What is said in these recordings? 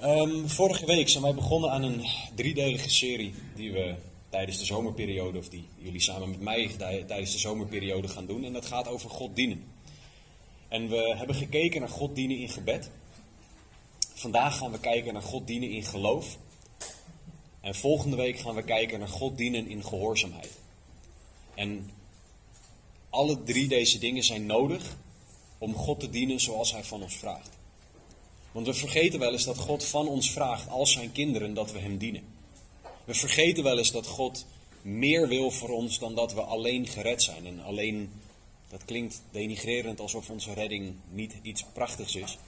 Ehm, vorige week zijn wij begonnen aan een driedelige serie die we tijdens de zomerperiode, of die jullie samen met mij tijdens de zomerperiode gaan doen. En dat gaat over God dienen. En we hebben gekeken naar God dienen in gebed. Vandaag gaan we kijken naar God dienen in geloof. En volgende week gaan we kijken naar God dienen in gehoorzaamheid. En alle drie deze dingen zijn nodig om God te dienen zoals Hij van ons vraagt. Want we vergeten wel eens dat God van ons vraagt als zijn kinderen dat we Hem dienen. We vergeten wel eens dat God meer wil voor ons dan dat we alleen gered zijn. En alleen, dat klinkt denigrerend alsof onze redding niet iets prachtigs is.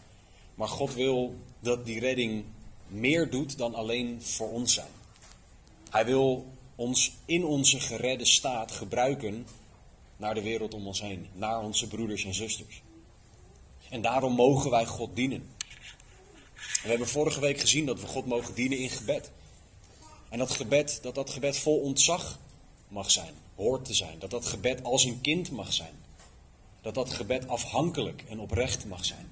Maar God wil dat die redding meer doet dan alleen voor ons zijn. Hij wil ons in onze geredde staat gebruiken naar de wereld om ons heen, naar onze broeders en zusters. En daarom mogen wij God dienen. We hebben vorige week gezien dat we God mogen dienen in gebed. En dat gebed, dat dat gebed vol ontzag mag zijn, hoort te zijn. Dat dat gebed als een kind mag zijn. Dat dat gebed afhankelijk en oprecht mag zijn.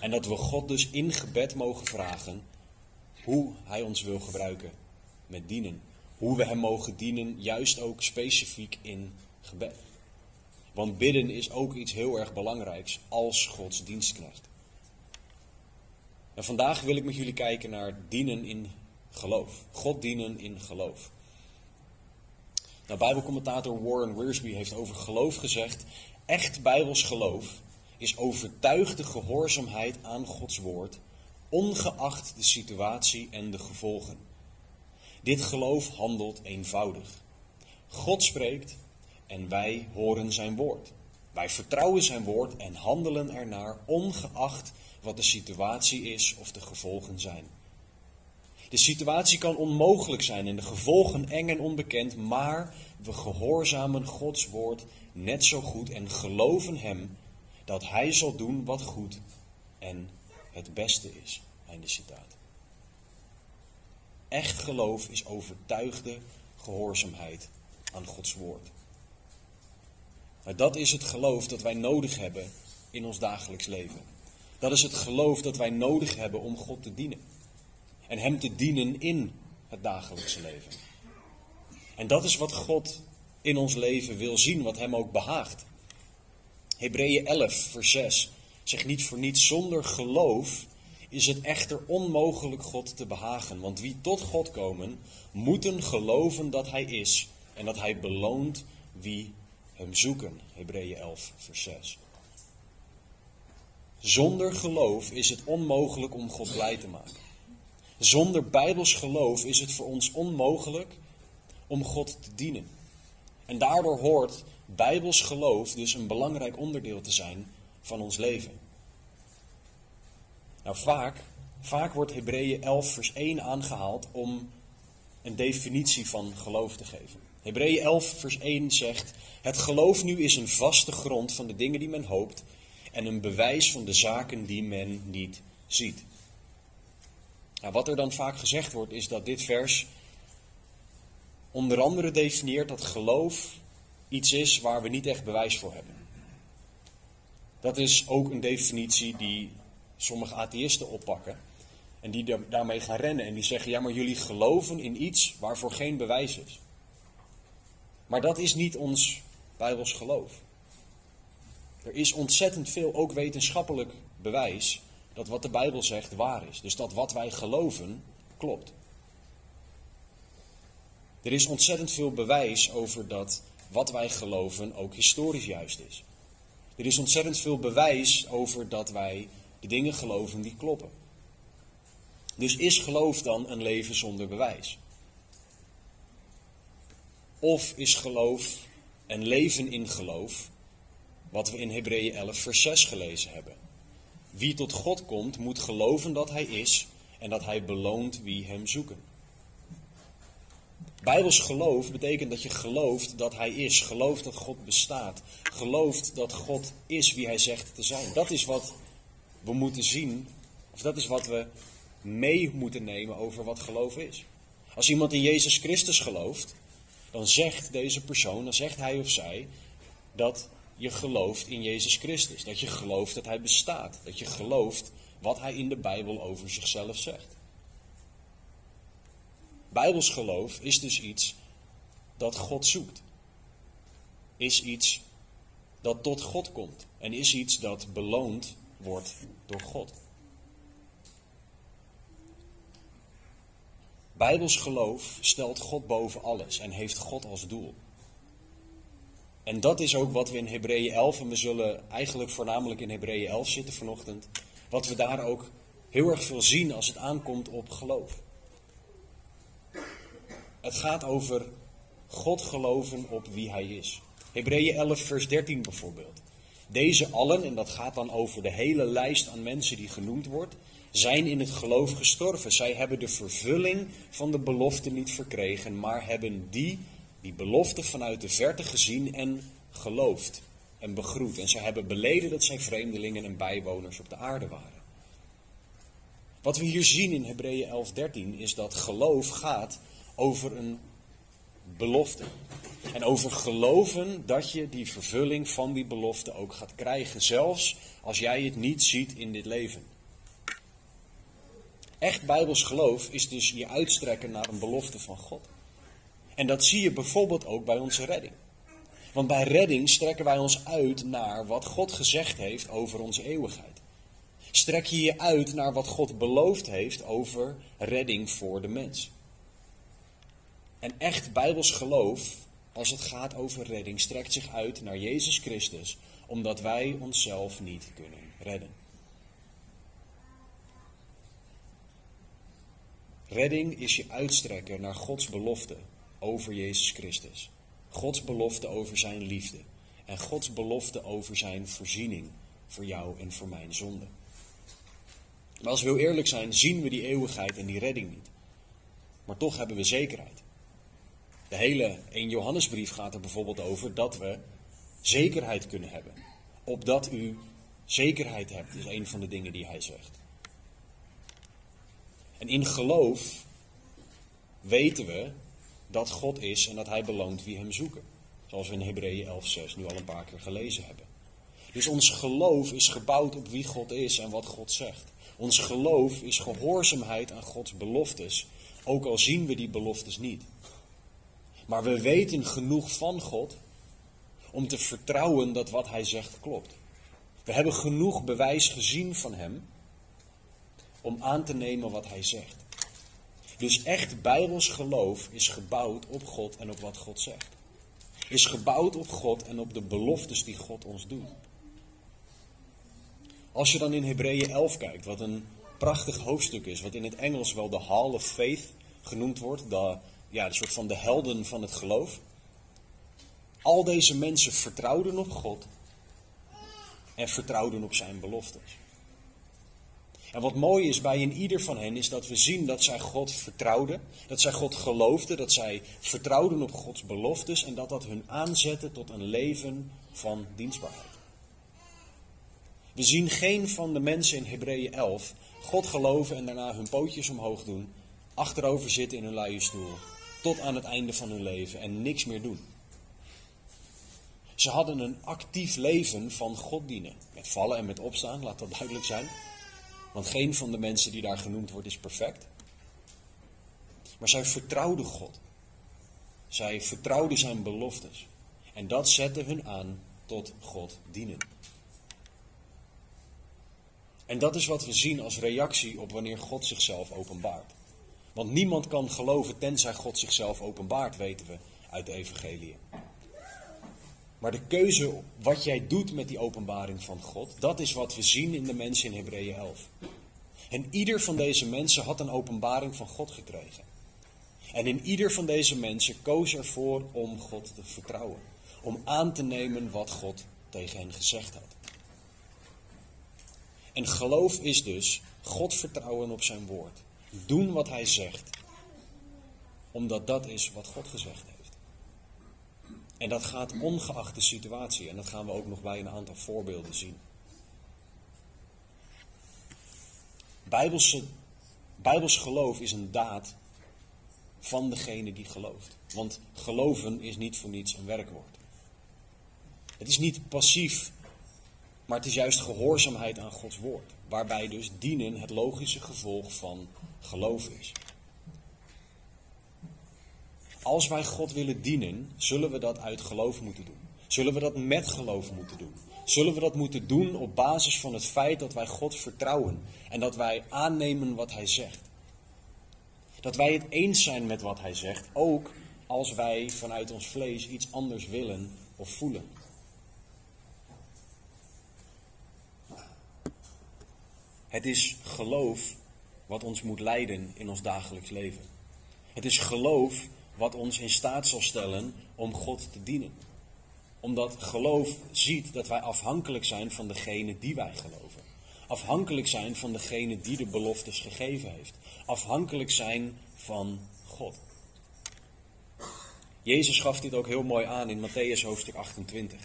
En dat we God dus in gebed mogen vragen hoe Hij ons wil gebruiken met dienen. Hoe we Hem mogen dienen, juist ook specifiek in gebed. Want bidden is ook iets heel erg belangrijks als Gods dienstknecht. En vandaag wil ik met jullie kijken naar dienen in geloof. God dienen in geloof. Nou, Bijbelcommentator Warren Wiersbe heeft over geloof gezegd: echt Bijbels geloof is overtuigde gehoorzaamheid aan Gods woord, ongeacht de situatie en de gevolgen. Dit geloof handelt eenvoudig. God spreekt en wij horen zijn woord. Wij vertrouwen zijn woord en handelen ernaar, ongeacht wat de situatie is of de gevolgen zijn. De situatie kan onmogelijk zijn en de gevolgen eng en onbekend, maar we gehoorzamen Gods woord net zo goed en geloven Hem dat Hij zal doen wat goed en het beste is. Einde citaat. Echt geloof is overtuigde gehoorzaamheid aan Gods woord. Dat is het geloof dat wij nodig hebben in ons dagelijks leven. Dat is het geloof dat wij nodig hebben om God te dienen. En Hem te dienen in het dagelijkse leven. En dat is wat God in ons leven wil zien, wat Hem ook behaagt. Hebreeën 11, vers 6 zegt niet voor niets, zonder geloof is het echter onmogelijk God te behagen. Want wie tot God komen, moeten geloven dat Hij is en dat Hij beloont wie Hem zoeken. Hebreeën 11, vers 6. Zonder geloof is het onmogelijk om God blij te maken. Zonder bijbels geloof is het voor ons onmogelijk om God te dienen. En daardoor hoort bijbels geloof dus een belangrijk onderdeel te zijn van ons leven. Nou, vaak, vaak wordt Hebreeën 11 vers 1 aangehaald om een definitie van geloof te geven. Hebreeën 11 vers 1 zegt, het geloof nu is een vaste grond van de dingen die men hoopt en een bewijs van de zaken die men niet ziet. Nou, wat er dan vaak gezegd wordt is dat dit vers onder andere definieert dat geloof iets is waar we niet echt bewijs voor hebben. Dat is ook een definitie die sommige atheïsten oppakken. En die daarmee gaan rennen en die zeggen: ja, maar jullie geloven in iets waarvoor geen bewijs is. Maar dat is niet ons Bijbels geloof. Er is ontzettend veel, ook wetenschappelijk bewijs, dat wat de Bijbel zegt waar is. Dus dat wat wij geloven klopt. Er is ontzettend veel bewijs over dat wat wij geloven ook historisch juist is. Er is ontzettend veel bewijs over dat wij de dingen geloven die kloppen. Dus is geloof dan een leven zonder bewijs? Of is geloof een leven in geloof, wat we in Hebreeën 11 vers 6 gelezen hebben? Wie tot God komt, moet geloven dat Hij is en dat Hij beloont wie Hem zoeken. Bijbels geloof betekent dat je gelooft dat Hij is. Gelooft dat God bestaat. Gelooft dat God is wie Hij zegt te zijn. Dat is wat we moeten zien, of dat is wat we mee moeten nemen over wat geloof is. Als iemand in Jezus Christus gelooft, dan zegt deze persoon, dan zegt hij of zij, dat je gelooft in Jezus Christus. Dat je gelooft dat Hij bestaat. Dat je gelooft wat Hij in de Bijbel over zichzelf zegt. Bijbels geloof is dus iets dat God zoekt. Is iets dat tot God komt. En is iets dat beloond wordt door God. Bijbels geloof stelt God boven alles en heeft God als doel. En dat is ook wat we in Hebreeën 11, en we zullen eigenlijk voornamelijk in Hebreeën 11 zitten vanochtend, wat we daar ook heel erg veel zien als het aankomt op geloof. Het gaat over God geloven op wie Hij is. Hebreeën 11, vers 13 bijvoorbeeld. Deze allen, en dat gaat dan over de hele lijst aan mensen die genoemd wordt, zijn in het geloof gestorven. Zij hebben de vervulling van de belofte niet verkregen, maar hebben die, die belofte vanuit de verte gezien en geloofd en begroet. En zij hebben beleden dat zij vreemdelingen en bijwoners op de aarde waren. Wat we hier zien in Hebreeën 11:13 is dat geloof gaat over een belofte. En over geloven dat je die vervulling van die belofte ook gaat krijgen, zelfs als jij het niet ziet in dit leven. Echt bijbels geloof is dus je uitstrekken naar een belofte van God. En dat zie je bijvoorbeeld ook bij onze redding. Want bij redding strekken wij ons uit naar wat God gezegd heeft over onze eeuwigheid. Strek je je uit naar wat God beloofd heeft over redding voor de mens. En echt bijbels geloof, als het gaat over redding, strekt zich uit naar Jezus Christus, omdat wij onszelf niet kunnen redden. Redding is je uitstrekken naar Gods belofte over Jezus Christus. Gods belofte over zijn liefde. En Gods belofte over zijn voorziening voor jou en voor mijn zonde. Maar als we heel eerlijk zijn, zien we die eeuwigheid en die redding niet. Maar toch hebben we zekerheid. De hele 1 Johannesbrief gaat er bijvoorbeeld over dat we zekerheid kunnen hebben. Opdat u zekerheid hebt, is een van de dingen die hij zegt. En in geloof weten we dat God is en dat hij beloont wie hem zoeken. Zoals we in Hebreeën 11:6 nu al een paar keer gelezen hebben. Dus ons geloof is gebouwd op wie God is en wat God zegt. Ons geloof is gehoorzaamheid aan Gods beloftes, ook al zien we die beloftes niet. Maar we weten genoeg van God om te vertrouwen dat wat Hij zegt klopt. We hebben genoeg bewijs gezien van Hem om aan te nemen wat Hij zegt. Dus echt Bijbels geloof is gebouwd op God en op wat God zegt. Is gebouwd op God en op de beloftes die God ons doet. Als je dan in Hebreeën 11 kijkt, wat een prachtig hoofdstuk is, wat in het Engels wel de Hall of Faith genoemd wordt, de, ja, de soort van de helden van het geloof. Al deze mensen vertrouwden op God en vertrouwden op zijn beloftes. En wat mooi is bij een ieder van hen is dat we zien dat zij God vertrouwden, dat zij God geloofden, dat zij vertrouwden op Gods beloftes en dat dat hun aanzette tot een leven van dienstbaarheid. We zien geen van de mensen in Hebreeën 11 God geloven en daarna hun pootjes omhoog doen, achterover zitten in hun luie stoel, tot aan het einde van hun leven en niks meer doen. Ze hadden een actief leven van God dienen. Met vallen en met opstaan, laat dat duidelijk zijn. Want geen van de mensen die daar genoemd wordt is perfect. Maar zij vertrouwden God. Zij vertrouwden zijn beloftes. En dat zette hun aan tot God dienen. En dat is wat we zien als reactie op wanneer God zichzelf openbaart. Want niemand kan geloven tenzij God zichzelf openbaart, weten we uit de Evangelie. Maar de keuze wat jij doet met die openbaring van God, dat is wat we zien in de mensen in Hebreeën 11. En ieder van deze mensen had een openbaring van God gekregen. En in ieder van deze mensen koos ervoor om God te vertrouwen. Om aan te nemen wat God tegen hen gezegd had. En geloof is dus God vertrouwen op zijn woord. Doen wat hij zegt. Omdat dat is wat God gezegd heeft. En dat gaat ongeacht de situatie. En dat gaan we ook nog bij een aantal voorbeelden zien. Bijbelse, Bijbels geloof is een daad van degene die gelooft. Want geloven is niet voor niets een werkwoord. Het is niet passief, maar het is juist gehoorzaamheid aan Gods woord. Waarbij dus dienen het logische gevolg van geloof is. Als wij God willen dienen, zullen we dat uit geloof moeten doen. Zullen we dat met geloof moeten doen. Zullen we dat moeten doen op basis van het feit dat wij God vertrouwen en dat wij aannemen wat Hij zegt. Dat wij het eens zijn met wat Hij zegt, ook als wij vanuit ons vlees iets anders willen of voelen. Het is geloof wat ons moet leiden in ons dagelijks leven. Het is geloof wat ons in staat zal stellen om God te dienen. Omdat geloof ziet dat wij afhankelijk zijn van degene die wij geloven. Afhankelijk zijn van degene die de beloftes gegeven heeft. Afhankelijk zijn van God. Jezus gaf dit ook heel mooi aan in Matthäus hoofdstuk 28.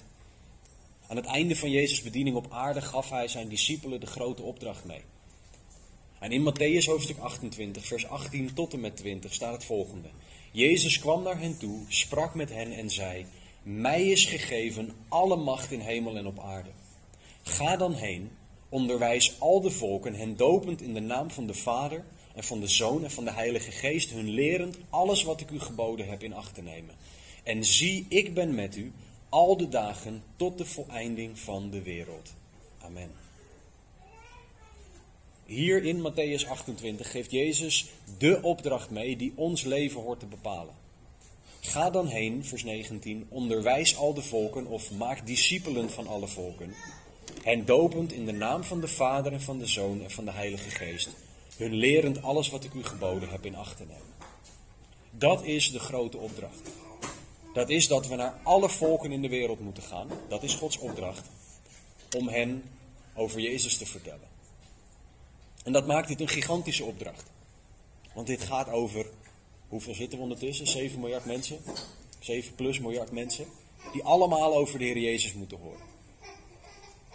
Aan het einde van Jezus' bediening op aarde gaf hij zijn discipelen de grote opdracht mee. En in Matthäus hoofdstuk 28, vers 18 tot en met 20 staat het volgende. Jezus kwam naar hen toe, sprak met hen en zei: Mij is gegeven alle macht in hemel en op aarde. Ga dan heen, onderwijs al de volken, hen dopend in de naam van de Vader en van de Zoon en van de Heilige Geest, hun lerend alles wat ik u geboden heb in acht te nemen. En zie, ik ben met u al de dagen tot de voleinding van de wereld. Amen. Hier in Matthäus 28 geeft Jezus de opdracht mee die ons leven hoort te bepalen. Ga dan heen, vers 19, onderwijs al de volken of maak discipelen van alle volken, hen dopend in de naam van de Vader en van de Zoon en van de Heilige Geest, hun lerend alles wat ik u geboden heb in acht te nemen. Dat is de grote opdracht. Dat is dat we naar alle volken in de wereld moeten gaan. Dat is Gods opdracht. Om hen over Jezus te vertellen. En dat maakt dit een gigantische opdracht. Want dit gaat over, hoeveel zitten we ondertussen? 7 miljard mensen? 7 plus miljard mensen. Die allemaal over de Heer Jezus moeten horen.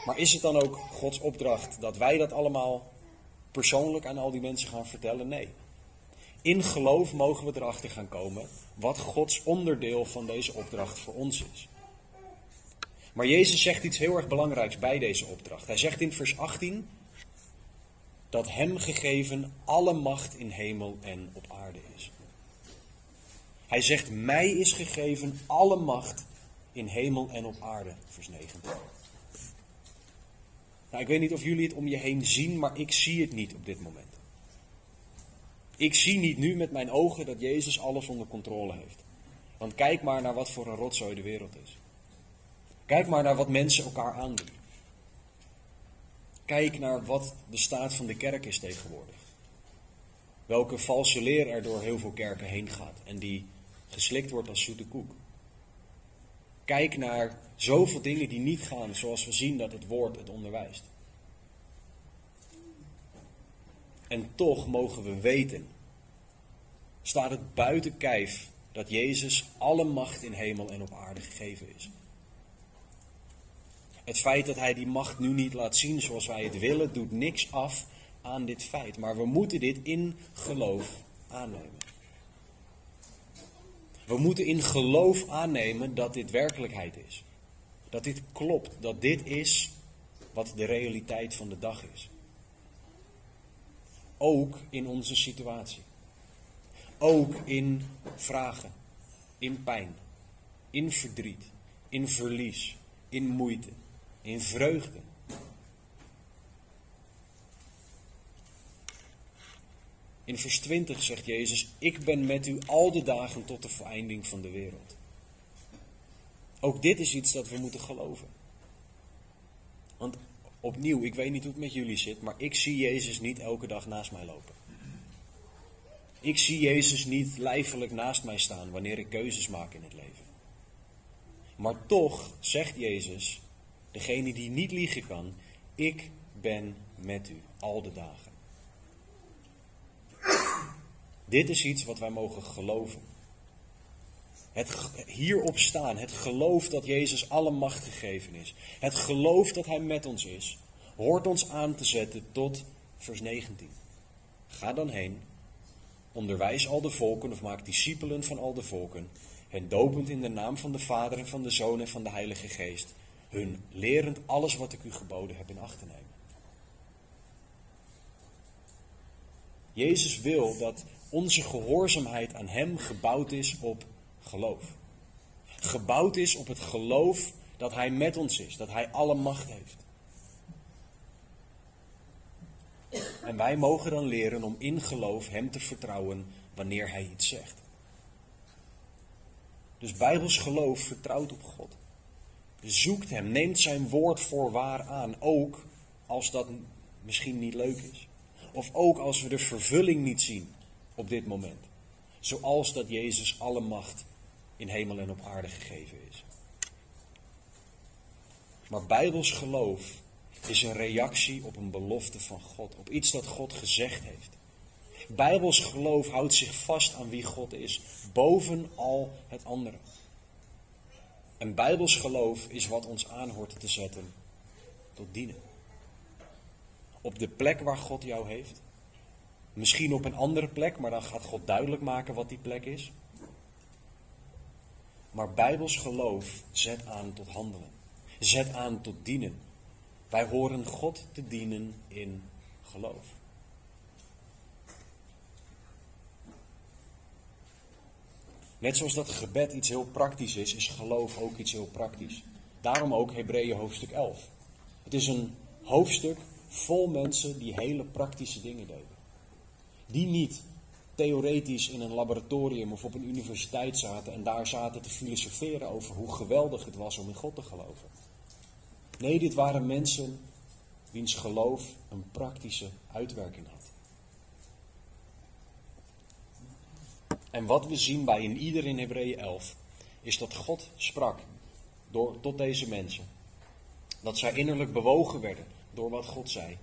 Maar is het dan ook Gods opdracht dat wij dat allemaal persoonlijk aan al die mensen gaan vertellen? Nee. In geloof mogen we erachter gaan komen wat Gods onderdeel van deze opdracht voor ons is. Maar Jezus zegt iets heel erg belangrijks bij deze opdracht. Hij zegt in vers 18 dat Hem gegeven alle macht in hemel en op aarde is. Hij zegt, mij is gegeven alle macht in hemel en op aarde, vers 19. Nou, ik weet niet of jullie het om je heen zien, maar ik zie het niet op dit moment. Ik zie niet nu met mijn ogen dat Jezus alles onder controle heeft. Want kijk maar naar wat voor een rotzooi de wereld is. Kijk maar naar wat mensen elkaar aandoen. Kijk naar wat de staat van de kerk is tegenwoordig. Welke valse leer er door heel veel kerken heen gaat en die geslikt wordt als zoete koek. Kijk naar zoveel dingen die niet gaan zoals we zien dat het woord het onderwijst. En toch mogen we weten, staat het buiten kijf dat Jezus alle macht in hemel en op aarde gegeven is. Het feit dat hij die macht nu niet laat zien zoals wij het willen, doet niks af aan dit feit. Maar we moeten dit in geloof aannemen. We moeten in geloof aannemen dat dit werkelijkheid is. Dat dit klopt, dat dit is wat de realiteit van de dag is. Ook in onze situatie. Ook in vragen, in pijn, in verdriet, in verlies, in moeite, in vreugde. In vers 20 zegt Jezus: Ik ben met u al de dagen tot de voleinding van de wereld. Ook dit is iets dat we moeten geloven. Want opnieuw, ik weet niet hoe het met jullie zit, maar ik zie Jezus niet elke dag naast mij lopen. Ik zie Jezus niet lijfelijk naast mij staan wanneer ik keuzes maak in het leven. Maar toch zegt Jezus, degene die niet liegen kan, ik ben met u al de dagen. Dit is iets wat wij mogen geloven. Het hierop staan, het geloof dat Jezus alle macht gegeven is, het geloof dat Hij met ons is, hoort ons aan te zetten tot vers 19. Ga dan heen, onderwijs al de volken of maak discipelen van al de volken, hen dopend in de naam van de Vader en van de Zoon en van de Heilige Geest, hun lerend alles wat ik u geboden heb in acht te nemen. Jezus wil dat onze gehoorzaamheid aan Hem gebouwd is op geloof. Gebouwd is op het geloof dat Hij met ons is, dat Hij alle macht heeft. En wij mogen dan leren om in geloof Hem te vertrouwen wanneer Hij iets zegt. Dus Bijbels geloof vertrouwt op God. Zoekt Hem, neemt Zijn woord voor waar aan, ook als dat misschien niet leuk is. Of ook als we de vervulling niet zien op dit moment. Zoals dat Jezus alle macht in hemel en op aarde gegeven is. Maar Bijbels geloof is een reactie op een belofte van God, op iets dat God gezegd heeft. Bijbels geloof houdt zich vast aan wie God is, boven al het andere. En Bijbels geloof is wat ons aanhoort te zetten tot dienen. Op de plek waar God jou heeft. Misschien op een andere plek, maar dan gaat God duidelijk maken wat die plek is. Maar Bijbels geloof zet aan tot handelen. Zet aan tot dienen. Wij horen God te dienen in geloof. Net zoals dat gebed iets heel praktisch is, is geloof ook iets heel praktisch. Daarom ook Hebreeën hoofdstuk 11. Het is een hoofdstuk vol mensen die hele praktische dingen deden. Die niet theoretisch in een laboratorium of op een universiteit zaten en daar zaten te filosoferen over hoe geweldig het was om in God te geloven. Nee, dit waren mensen wiens geloof een praktische uitwerking had. En wat we zien bij in ieder in Hebreeën 11 is dat God sprak door, tot deze mensen. Dat zij innerlijk bewogen werden door wat God zei.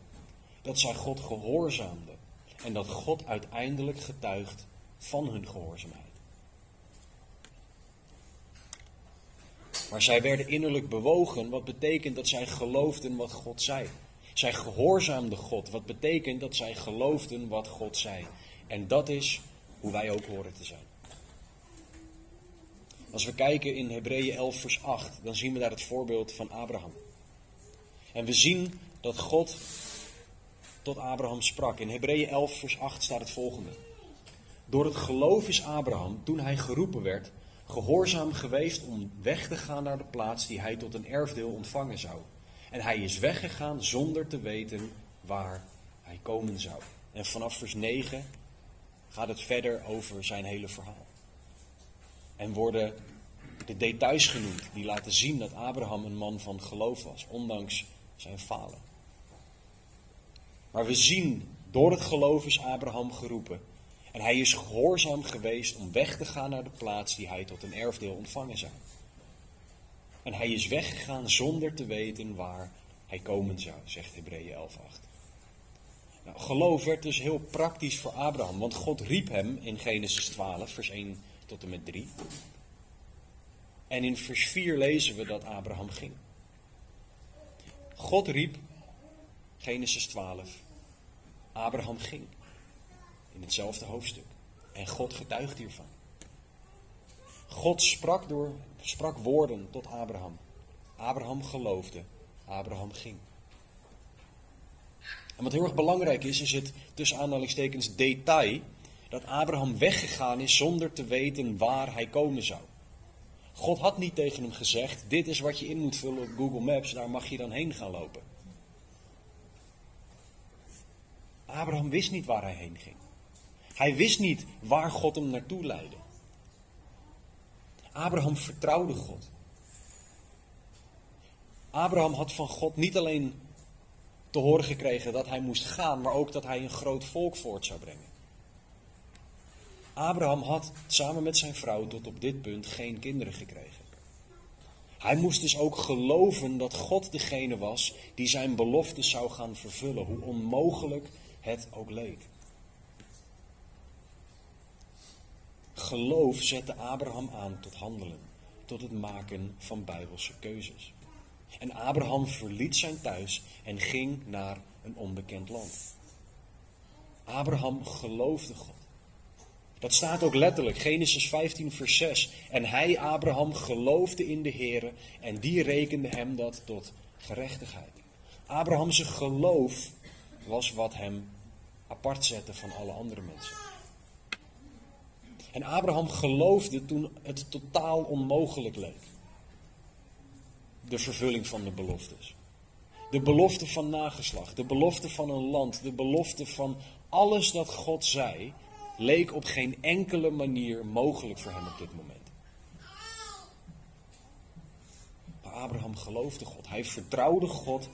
Dat zij God gehoorzaamden. En dat God uiteindelijk getuigt van hun gehoorzaamheid. Maar zij werden innerlijk bewogen, wat betekent dat zij geloofden wat God zei. Zij gehoorzaamden God, wat betekent dat zij geloofden wat God zei. En dat is hoe wij ook horen te zijn. Als we kijken in Hebreeën 11, vers 8, dan zien we daar het voorbeeld van Abraham. En we zien dat God tot Abraham sprak. In Hebreeën 11, vers 8 staat het volgende. Door het geloof is Abraham, toen hij geroepen werd, gehoorzaam geweest om weg te gaan naar de plaats die hij tot een erfdeel ontvangen zou. En hij is weggegaan zonder te weten waar hij komen zou. En vanaf vers 9 gaat het verder over zijn hele verhaal. En worden de details genoemd die laten zien dat Abraham een man van geloof was, ondanks zijn falen. Maar we zien, door het geloof is Abraham geroepen. En hij is gehoorzaam geweest om weg te gaan naar de plaats die hij tot een erfdeel ontvangen zou. En hij is weggegaan zonder te weten waar hij komen zou, zegt Hebreeën 11:8. Nou, geloof werd dus heel praktisch voor Abraham, want God riep hem in Genesis 12, vers 1 tot en met 3. En in vers 4 lezen we dat Abraham ging. God riep, Genesis 12, Abraham ging. In hetzelfde hoofdstuk. En God getuigt hiervan. God sprak, door, sprak woorden tot Abraham. Abraham geloofde. Abraham ging. En wat heel erg belangrijk is, is het tussen aanhalingstekens detail dat Abraham weggegaan is zonder te weten waar hij komen zou. God had niet tegen hem gezegd: Dit is wat je in moet vullen op Google Maps, daar mag je dan heen gaan lopen. Abraham wist niet waar hij heen ging. Hij wist niet waar God hem naartoe leidde. Abraham vertrouwde God. Abraham had van God niet alleen te horen gekregen dat hij moest gaan, maar ook dat hij een groot volk voort zou brengen. Abraham had samen met zijn vrouw tot op dit punt geen kinderen gekregen. Hij moest dus ook geloven dat God degene was die zijn belofte zou gaan vervullen, hoe onmogelijk het ook leek. geloof zette Abraham aan tot handelen, tot het maken van bijbelse keuzes. En Abraham verliet zijn thuis en ging naar een onbekend land. Abraham geloofde God. Dat staat ook letterlijk, Genesis 15, vers 6. En hij, Abraham, geloofde in de Heer en die rekende hem dat tot gerechtigheid. Abrahamse geloof was wat hem apart zette van alle andere mensen. En Abraham geloofde toen het totaal onmogelijk leek. De vervulling van de beloftes. De belofte van nageslacht, de belofte van een land, de belofte van alles dat God zei, leek op geen enkele manier mogelijk voor hem op dit moment. Maar Abraham geloofde God. Hij vertrouwde God,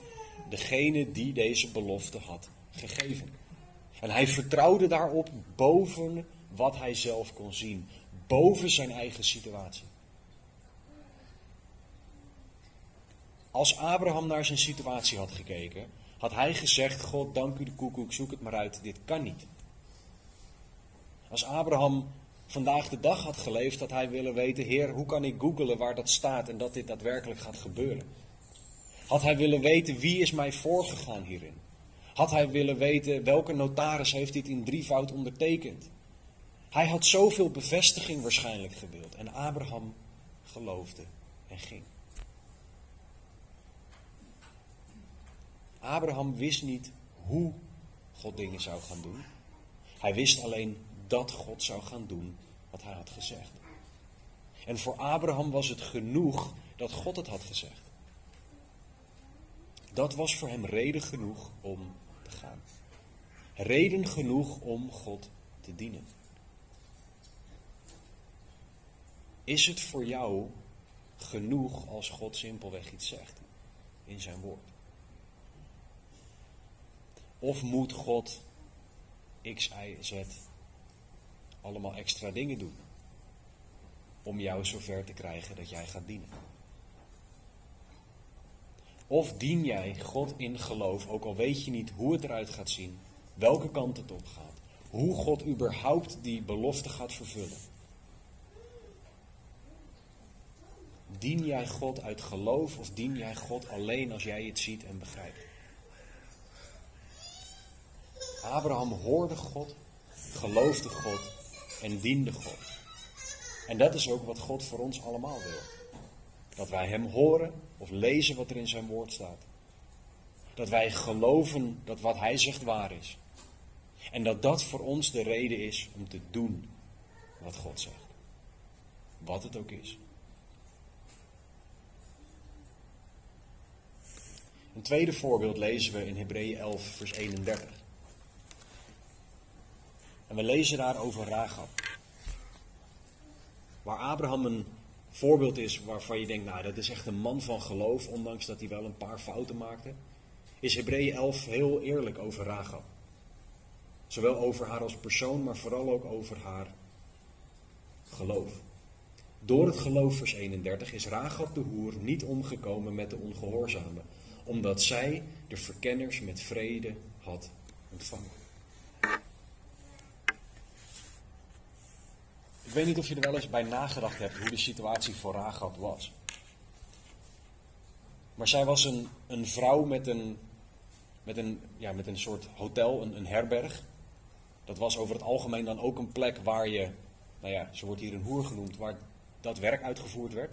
degene die deze belofte had gegeven. En hij vertrouwde daarop boven wat hij zelf kon zien, boven zijn eigen situatie. Als Abraham naar zijn situatie had gekeken, had hij gezegd: God, dank u de koekoek, zoek het maar uit, dit kan niet. Als Abraham vandaag de dag had geleefd, had hij willen weten: Heer, hoe kan ik googelen waar dat staat en dat dit daadwerkelijk gaat gebeuren? Had hij willen weten wie is mij voorgegaan hierin? Had hij willen weten welke notaris heeft dit in drievoud ondertekend? Hij had zoveel bevestiging waarschijnlijk gewild. En Abraham geloofde en ging. Abraham wist niet hoe God dingen zou gaan doen. Hij wist alleen dat God zou gaan doen wat hij had gezegd. En voor Abraham was het genoeg dat God het had gezegd. Dat was voor hem reden genoeg om te gaan. Reden genoeg om God te dienen. Is het voor jou genoeg als God simpelweg iets zegt in zijn woord? Of moet God X, Y, Z allemaal extra dingen doen om jou zover te krijgen dat jij gaat dienen? Of dien jij God in geloof, ook al weet je niet hoe het eruit gaat zien, welke kant het op gaat, hoe God überhaupt die belofte gaat vervullen? Dien jij God uit geloof of dien jij God alleen als jij het ziet en begrijpt? Abraham hoorde God, geloofde God en diende God. En dat is ook wat God voor ons allemaal wil. Dat wij Hem horen of lezen wat er in Zijn woord staat. Dat wij geloven dat wat Hij zegt waar is. En dat dat voor ons de reden is om te doen wat God zegt. Wat het ook is. Een tweede voorbeeld lezen we in Hebreeën 11, vers 31. En we lezen daar over Rahab. Waar Abraham een voorbeeld is waarvan je denkt, nou dat is echt een man van geloof, ondanks dat hij wel een paar fouten maakte, is Hebreeën 11 heel eerlijk over Rahab. Zowel over haar als persoon, maar vooral ook over haar geloof. Door het geloof, vers 31, is Rahab de hoer niet omgekomen met de ongehoorzamen, omdat zij de verkenners met vrede had ontvangen. Ik weet niet of je er wel eens bij nagedacht hebt hoe de situatie voor Rahab was. Maar zij was een, een vrouw met een, met, een, ja, met een soort hotel, een, een herberg. Dat was over het algemeen dan ook een plek waar je, nou ja, ze wordt hier een hoer genoemd, waar dat werk uitgevoerd werd.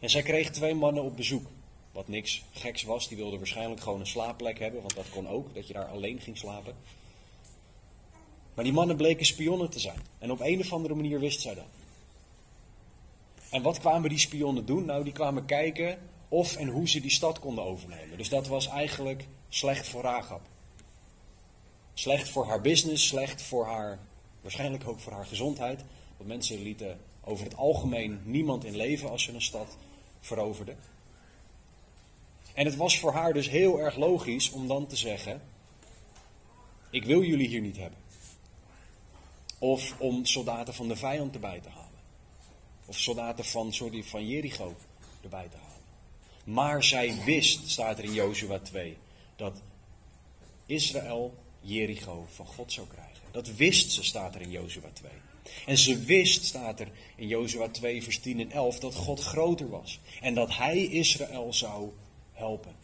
En zij kreeg twee mannen op bezoek. Wat niks geks was, die wilden waarschijnlijk gewoon een slaapplek hebben, want dat kon ook, dat je daar alleen ging slapen. Maar die mannen bleken spionnen te zijn. En op een of andere manier wist zij dat. En wat kwamen die spionnen doen? Nou, die kwamen kijken of en hoe ze die stad konden overnemen. Dus dat was eigenlijk slecht voor Rahab. Slecht voor haar business, slecht voor haar, waarschijnlijk ook voor haar gezondheid. Want mensen lieten over het algemeen niemand in leven als ze een stad veroverden. En het was voor haar dus heel erg logisch om dan te zeggen: Ik wil jullie hier niet hebben. Of om soldaten van de vijand erbij te halen. Of soldaten van, sorry, van Jericho erbij te halen. Maar zij wist, staat er in Jozua 2, dat Israël Jericho van God zou krijgen. Dat wist ze, staat er in Jozua 2. En ze wist, staat er in Jozua 2, vers 10 en 11, dat God groter was. En dat hij Israël zou helpen.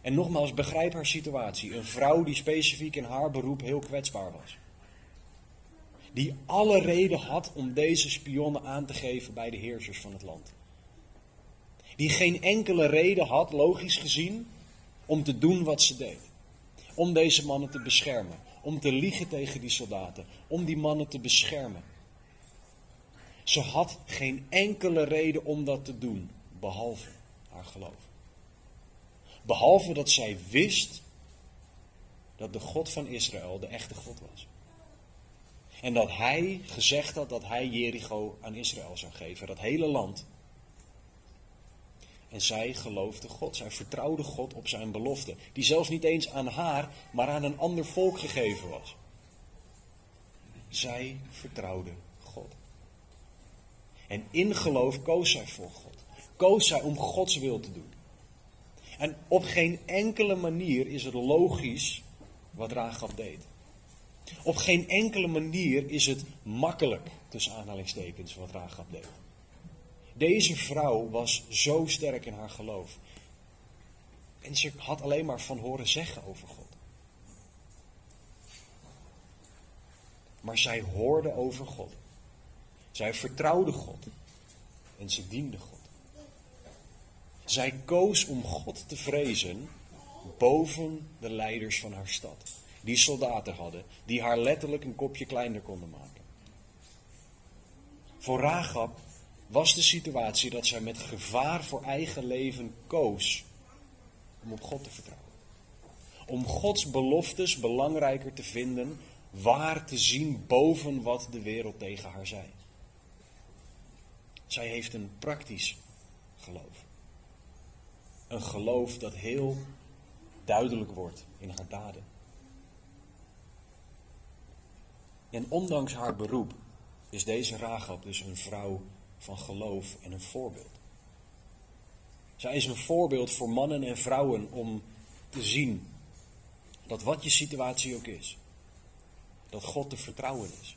En nogmaals, begrijp haar situatie. Een vrouw die specifiek in haar beroep heel kwetsbaar was. Die alle reden had om deze spionnen aan te geven bij de heersers van het land. Die geen enkele reden had, logisch gezien, om te doen wat ze deed. Om deze mannen te beschermen. Om te liegen tegen die soldaten. Om die mannen te beschermen. Ze had geen enkele reden om dat te doen, behalve haar geloof. Behalve dat zij wist dat de God van Israël de echte God was. En dat hij gezegd had dat hij Jericho aan Israël zou geven, dat hele land. En zij geloofde God, zij vertrouwde God op zijn belofte, die zelfs niet eens aan haar, maar aan een ander volk gegeven was. Zij vertrouwde God. En in geloof koos zij voor God. Koos zij om Gods wil te doen. En op geen enkele manier is het logisch wat Rahab deed. Op geen enkele manier is het makkelijk, tussen aanhalingstekens, wat Rahab deed. Deze vrouw was zo sterk in haar geloof. En ze had alleen maar van horen zeggen over God. Maar zij hoorde over God. Zij vertrouwde God. En ze diende God. Zij koos om God te vrezen boven de leiders van haar stad. Die soldaten hadden, die haar letterlijk een kopje kleiner konden maken. Voor Rahab was de situatie dat zij met gevaar voor eigen leven koos om op God te vertrouwen. Om Gods beloftes belangrijker te vinden, waar te zien boven wat de wereld tegen haar zei. Zij heeft een praktisch geloof. Een geloof dat heel duidelijk wordt in haar daden. En ondanks haar beroep is deze Rahab dus een vrouw van geloof en een voorbeeld. Zij is een voorbeeld voor mannen en vrouwen om te zien dat wat je situatie ook is, dat God te vertrouwen is.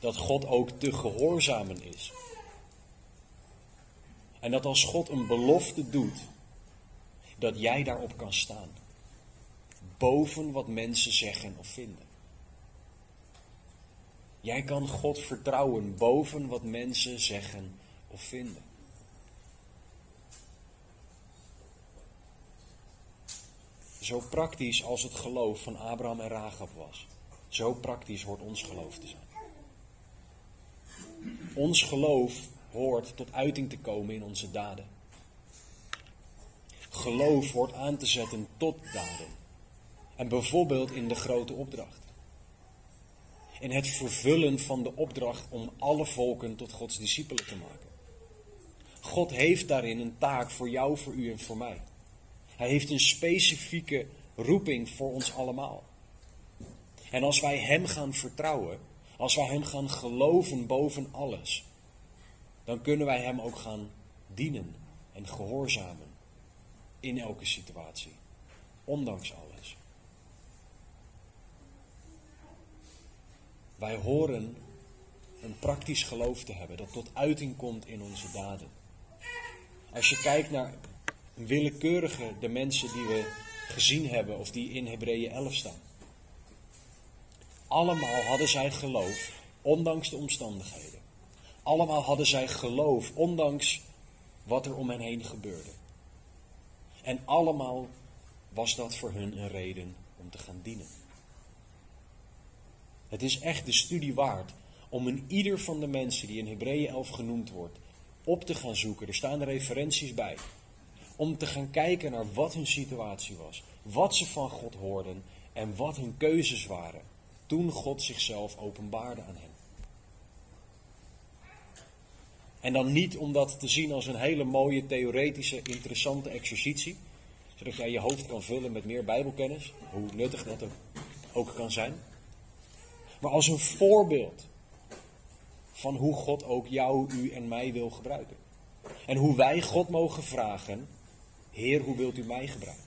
Dat God ook te gehoorzamen is. En dat als God een belofte doet, dat jij daarop kan staan. Boven wat mensen zeggen of vinden. Jij kan God vertrouwen boven wat mensen zeggen of vinden. Zo praktisch als het geloof van Abraham en Rahab was, zo praktisch hoort ons geloof te zijn. Ons geloof hoort tot uiting te komen in onze daden. Geloof hoort aan te zetten tot daden. En bijvoorbeeld in de grote opdracht. In het vervullen van de opdracht om alle volken tot Gods discipelen te maken. God heeft daarin een taak voor jou, voor u en voor mij. Hij heeft een specifieke roeping voor ons allemaal. En als wij Hem gaan vertrouwen, als wij Hem gaan geloven boven alles, dan kunnen wij Hem ook gaan dienen en gehoorzamen in elke situatie, ondanks alles. Wij horen een praktisch geloof te hebben dat tot uiting komt in onze daden. Als je kijkt naar willekeurige de mensen die we gezien hebben of die in Hebreeën 11 staan. Allemaal hadden zij geloof, ondanks de omstandigheden. Allemaal hadden zij geloof, ondanks wat er om hen heen gebeurde. En allemaal was dat voor hun een reden om te gaan dienen. Het is echt de studie waard om in ieder van de mensen die in Hebreeën 11 genoemd wordt, op te gaan zoeken. Er staan referenties bij. Om te gaan kijken naar wat hun situatie was, wat ze van God hoorden en wat hun keuzes waren toen God zichzelf openbaarde aan hen. En dan niet om dat te zien als een hele mooie, theoretische, interessante exercitie. Zodat jij je hoofd kan vullen met meer Bijbelkennis, hoe nuttig dat ook kan zijn. Maar als een voorbeeld van hoe God ook jou, u en mij wil gebruiken. En hoe wij God mogen vragen, Heer, hoe wilt u mij gebruiken?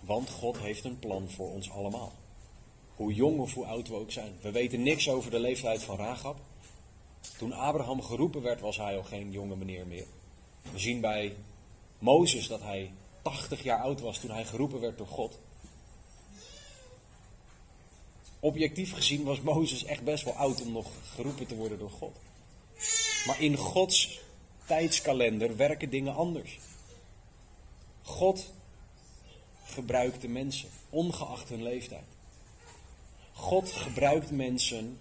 Want God heeft een plan voor ons allemaal. Hoe jong of hoe oud we ook zijn. We weten niks over de leeftijd van Rahab. Toen Abraham geroepen werd, was hij al geen jonge meneer meer. We zien bij Mozes dat hij 80 jaar oud was toen hij geroepen werd door God. Objectief gezien was Mozes echt best wel oud om nog geroepen te worden door God. Maar in Gods tijdskalender werken dingen anders. God gebruikt de mensen, ongeacht hun leeftijd. God gebruikt mensen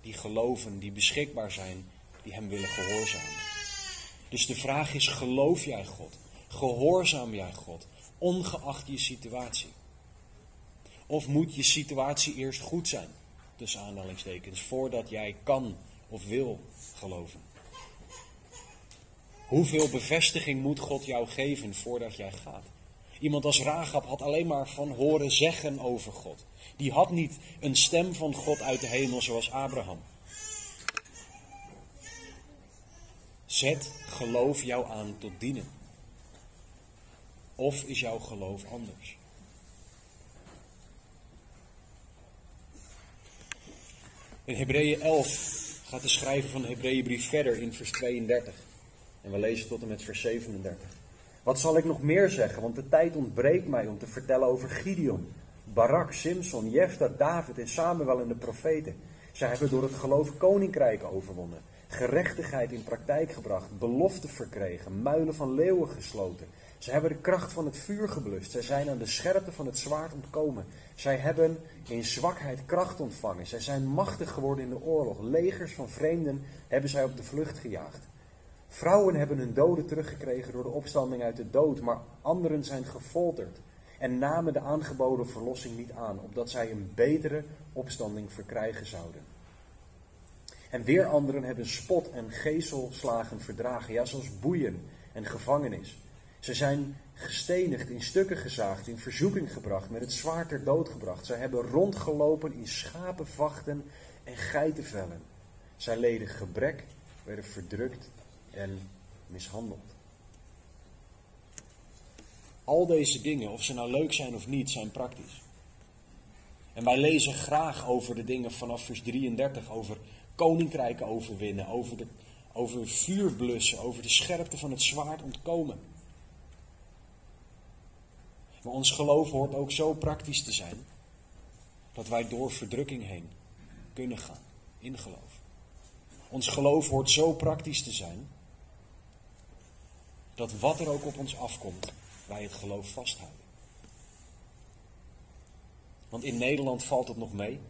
die geloven, die beschikbaar zijn, die Hem willen gehoorzamen. Dus de vraag is, geloof jij God? Gehoorzaam jij God, ongeacht je situatie? Of moet je situatie eerst goed zijn, tussen aanhalingstekens, voordat jij kan of wil geloven? Hoeveel bevestiging moet God jou geven voordat jij gaat? Iemand als Rahab had alleen maar van horen zeggen over God. Die had niet een stem van God uit de hemel zoals Abraham. Zet geloof jou aan tot dienen. Of is jouw geloof anders? In Hebreeën 11 gaat de schrijver van de Hebreeënbrief verder in vers 32. En we lezen tot en met vers 37. Wat zal ik nog meer zeggen? Want de tijd ontbreekt mij om te vertellen over Gideon, Barak, Simson, Jefta, David en Samuel en de profeten. Zij hebben door het geloof koninkrijken overwonnen, gerechtigheid in praktijk gebracht, belofte verkregen, muilen van leeuwen gesloten. Zij hebben de kracht van het vuur geblust. Zij zijn aan de scherpte van het zwaard ontkomen. Zij hebben in zwakheid kracht ontvangen. Zij zijn machtig geworden in de oorlog. Legers van vreemden hebben zij op de vlucht gejaagd. Vrouwen hebben hun doden teruggekregen door de opstanding uit de dood, maar anderen zijn gefolterd en namen de aangeboden verlossing niet aan, opdat zij een betere opstanding verkrijgen zouden. En weer anderen hebben spot en gezelslagen verdragen, ja, zoals boeien en gevangenis. Ze zijn gestenigd, in stukken gezaagd, in verzoeking gebracht, met het zwaard ter dood gebracht. Zij hebben rondgelopen in schapenvachten en geitenvellen. Zij leden gebrek, werden verdrukt en mishandeld. Al deze dingen, of ze nou leuk zijn of niet, zijn praktisch. En wij lezen graag over de dingen vanaf vers 33, over koninkrijken overwinnen, over, de, over vuur blussen, over de scherpte van het zwaard ontkomen. Maar ons geloof hoort ook zo praktisch te zijn dat wij door verdrukking heen kunnen gaan in geloof. Ons geloof hoort zo praktisch te zijn dat wat er ook op ons afkomt, wij het geloof vasthouden. Want in Nederland valt het nog mee.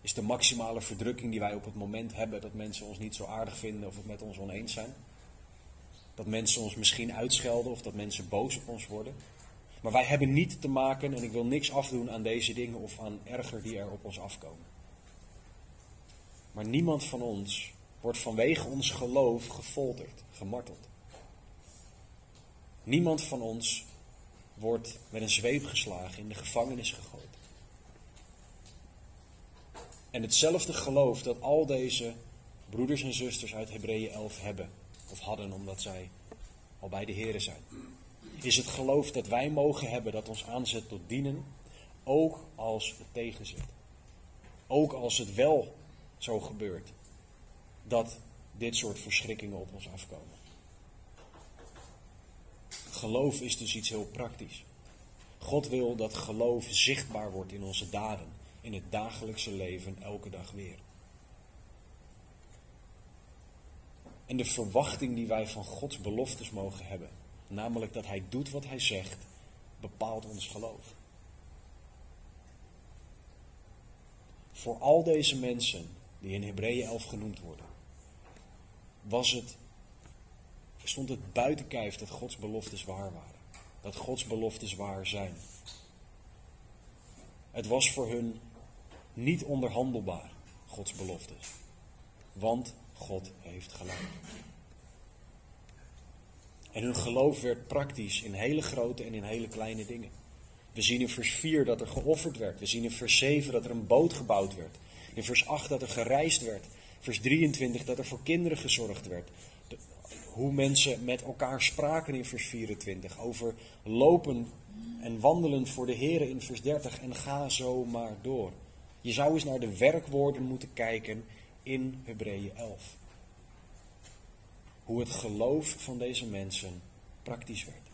Is de maximale verdrukking die wij op het moment hebben dat mensen ons niet zo aardig vinden of het met ons oneens zijn. Dat mensen ons misschien uitschelden of dat mensen boos op ons worden. Maar wij hebben niet te maken, en ik wil niks afdoen aan deze dingen of aan erger die er op ons afkomen. Maar niemand van ons wordt vanwege ons geloof gefolterd, gemarteld. Niemand van ons wordt met een zweep geslagen, in de gevangenis gegooid. En hetzelfde geloof dat al deze broeders en zusters uit Hebreeën 11 hebben, of hadden omdat zij al bij de Heren zijn, is het geloof dat wij mogen hebben dat ons aanzet tot dienen, ook als het tegenzit. Ook als het wel zo gebeurt dat dit soort verschrikkingen op ons afkomen. Geloof is dus iets heel praktisch. God wil dat geloof zichtbaar wordt in onze daden, in het dagelijkse leven, elke dag weer. En de verwachting die wij van Gods beloftes mogen hebben, namelijk dat Hij doet wat Hij zegt, bepaalt ons geloof. Voor al deze mensen die in Hebreeën 11 genoemd worden, was het, stond het buiten kijf dat Gods beloftes waar waren. Dat Gods beloftes waar zijn. Het was voor hun niet onderhandelbaar, Gods beloftes. Want God heeft gelijk. En hun geloof werd praktisch in hele grote en in hele kleine dingen. We zien in vers 4 dat er geofferd werd. We zien in vers 7 dat er een boot gebouwd werd. In vers 8 dat er gereisd werd. Vers 23 dat er voor kinderen gezorgd werd. hoe mensen met elkaar spraken in vers 24. Over lopen En wandelen voor de Here in vers 30 en ga zo maar door. Je zou eens naar de werkwoorden moeten kijken in Hebreeën 11. Hoe het geloof van deze mensen praktisch werd.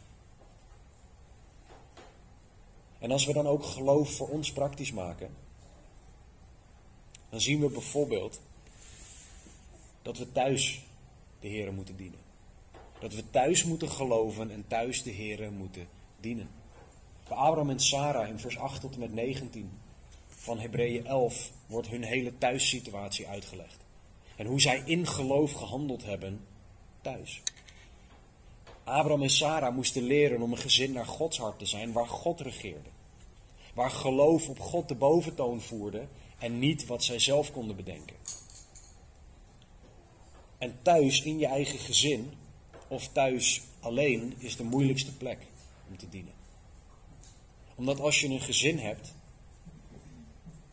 En als we dan ook geloof voor ons praktisch maken, dan zien we bijvoorbeeld dat we thuis de Heeren moeten dienen. Dat we thuis moeten geloven en thuis de Heeren moeten dienen. Bij Abraham en Sarah in vers 8 tot en met 19 van Hebreeën 11 wordt hun hele thuissituatie uitgelegd. En hoe zij in geloof gehandeld hebben thuis. Abraham en Sarah moesten leren om een gezin naar Gods hart te zijn, waar God regeerde. Waar geloof op God de boventoon voerde en niet wat zij zelf konden bedenken. En thuis in je eigen gezin of thuis alleen is de moeilijkste plek om te dienen. Omdat als je een gezin hebt,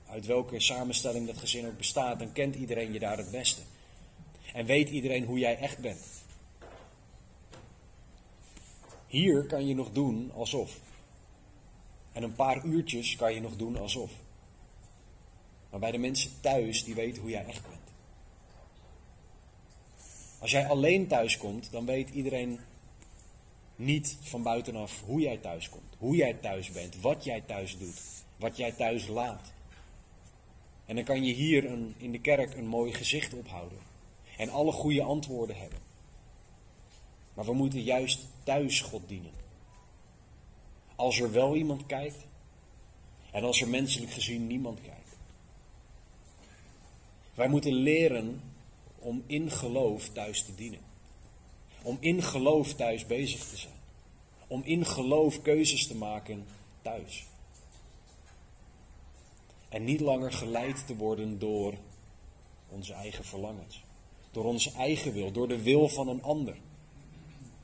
uit welke samenstelling dat gezin ook bestaat, dan kent iedereen je daar het beste. En weet iedereen hoe jij echt bent. Hier kan je nog doen alsof. En een paar uurtjes kan je nog doen alsof. Maar bij de mensen thuis, die weten hoe jij echt bent. Als jij alleen thuis komt, dan weet iedereen niet van buitenaf hoe jij thuis komt. Hoe jij thuis bent, wat jij thuis doet, wat jij thuis laat. En dan kan je hier een, in de kerk een mooi gezicht ophouden. En alle goede antwoorden hebben. Maar we moeten juist thuis God dienen. Als er wel iemand kijkt. En als er menselijk gezien niemand kijkt. Wij moeten leren om in geloof thuis te dienen. Om in geloof thuis bezig te zijn. Om in geloof keuzes te maken thuis. En niet langer geleid te worden door onze eigen verlangens. Door onze eigen wil, door de wil van een ander.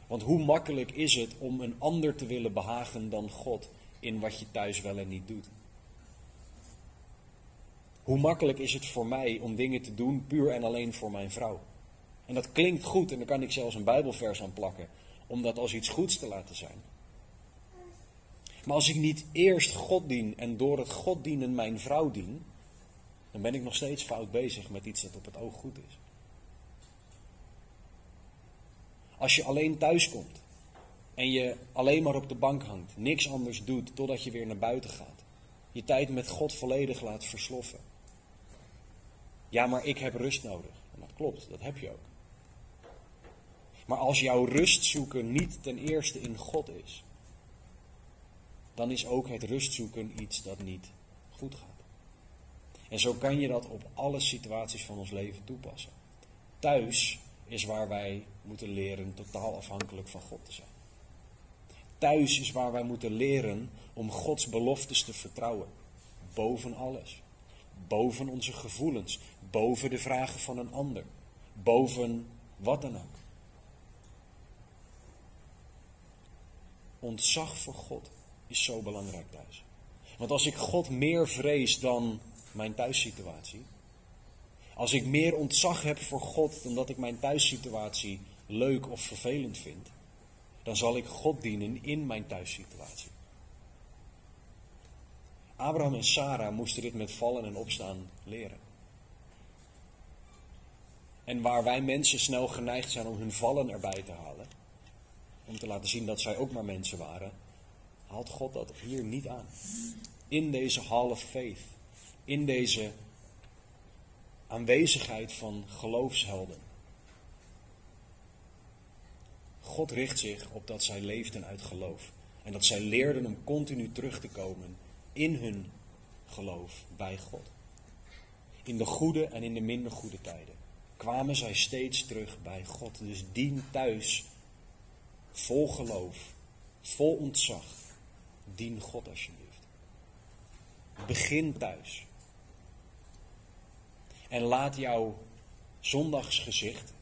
Want hoe makkelijk is het om een ander te willen behagen dan God in wat je thuis wel en niet doet? Hoe makkelijk is het voor mij om dingen te doen puur en alleen voor mijn vrouw? En dat klinkt goed en daar kan ik zelfs een Bijbelvers aan plakken, om dat als iets goeds te laten zijn. Maar als ik niet eerst God dien en door het God dienen mijn vrouw dien, dan ben ik nog steeds fout bezig met iets dat op het oog goed is. Als je alleen thuis komt en je alleen maar op de bank hangt, niks anders doet totdat je weer naar buiten gaat, je tijd met God volledig laat versloffen. Ja, maar ik heb rust nodig. En dat klopt, dat heb je ook. Maar als jouw rust zoeken niet ten eerste in God is, dan is ook het rust zoeken iets dat niet goed gaat. En zo kan je dat op alle situaties van ons leven toepassen. Thuis is waar wij moeten leren totaal afhankelijk van God te zijn. Thuis is waar wij moeten leren om Gods beloftes te vertrouwen. Boven alles. Boven onze gevoelens. Boven de vragen van een ander. Boven wat dan ook. Ontzag voor God is zo belangrijk thuis. Want als ik God meer vrees dan mijn thuissituatie, als ik meer ontzag heb voor God dan dat ik mijn thuissituatie leuk of vervelend vind, dan zal ik God dienen in mijn thuissituatie. Abraham en Sarah moesten dit met vallen en opstaan leren. En waar wij mensen snel geneigd zijn om hun vallen erbij te halen, om te laten zien dat zij ook maar mensen waren, haalt God dat hier niet aan. In deze hall of faith, in deze aanwezigheid van geloofshelden. God richt zich op dat zij leefden uit geloof. En dat zij leerden om continu terug te komen in hun geloof bij God. In de goede en in de minder goede tijden kwamen zij steeds terug bij God. Dus dien thuis vol geloof, vol ontzag. Dien God alsjeblieft. Begin thuis. En laat jouw zondagsgezicht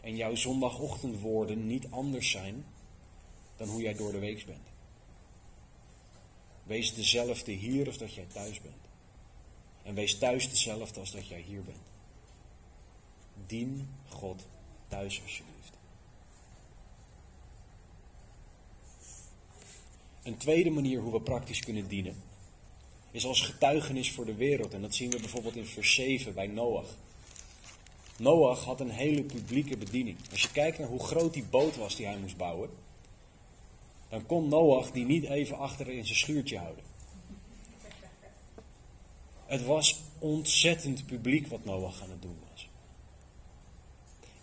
en jouw zondagochtendwoorden niet anders zijn dan hoe jij door de week bent. Wees dezelfde hier als dat jij thuis bent. En wees thuis dezelfde als dat jij hier bent. Dien God thuis alsjeblieft. Een tweede manier hoe we praktisch kunnen dienen is als getuigenis voor de wereld. En dat zien we bijvoorbeeld in vers 7 bij Noach. Noach had een hele publieke bediening. Als je kijkt naar hoe groot die boot was die hij moest bouwen, dan kon Noach die niet even achter in zijn schuurtje houden. Het was ontzettend publiek wat Noach aan het doen was.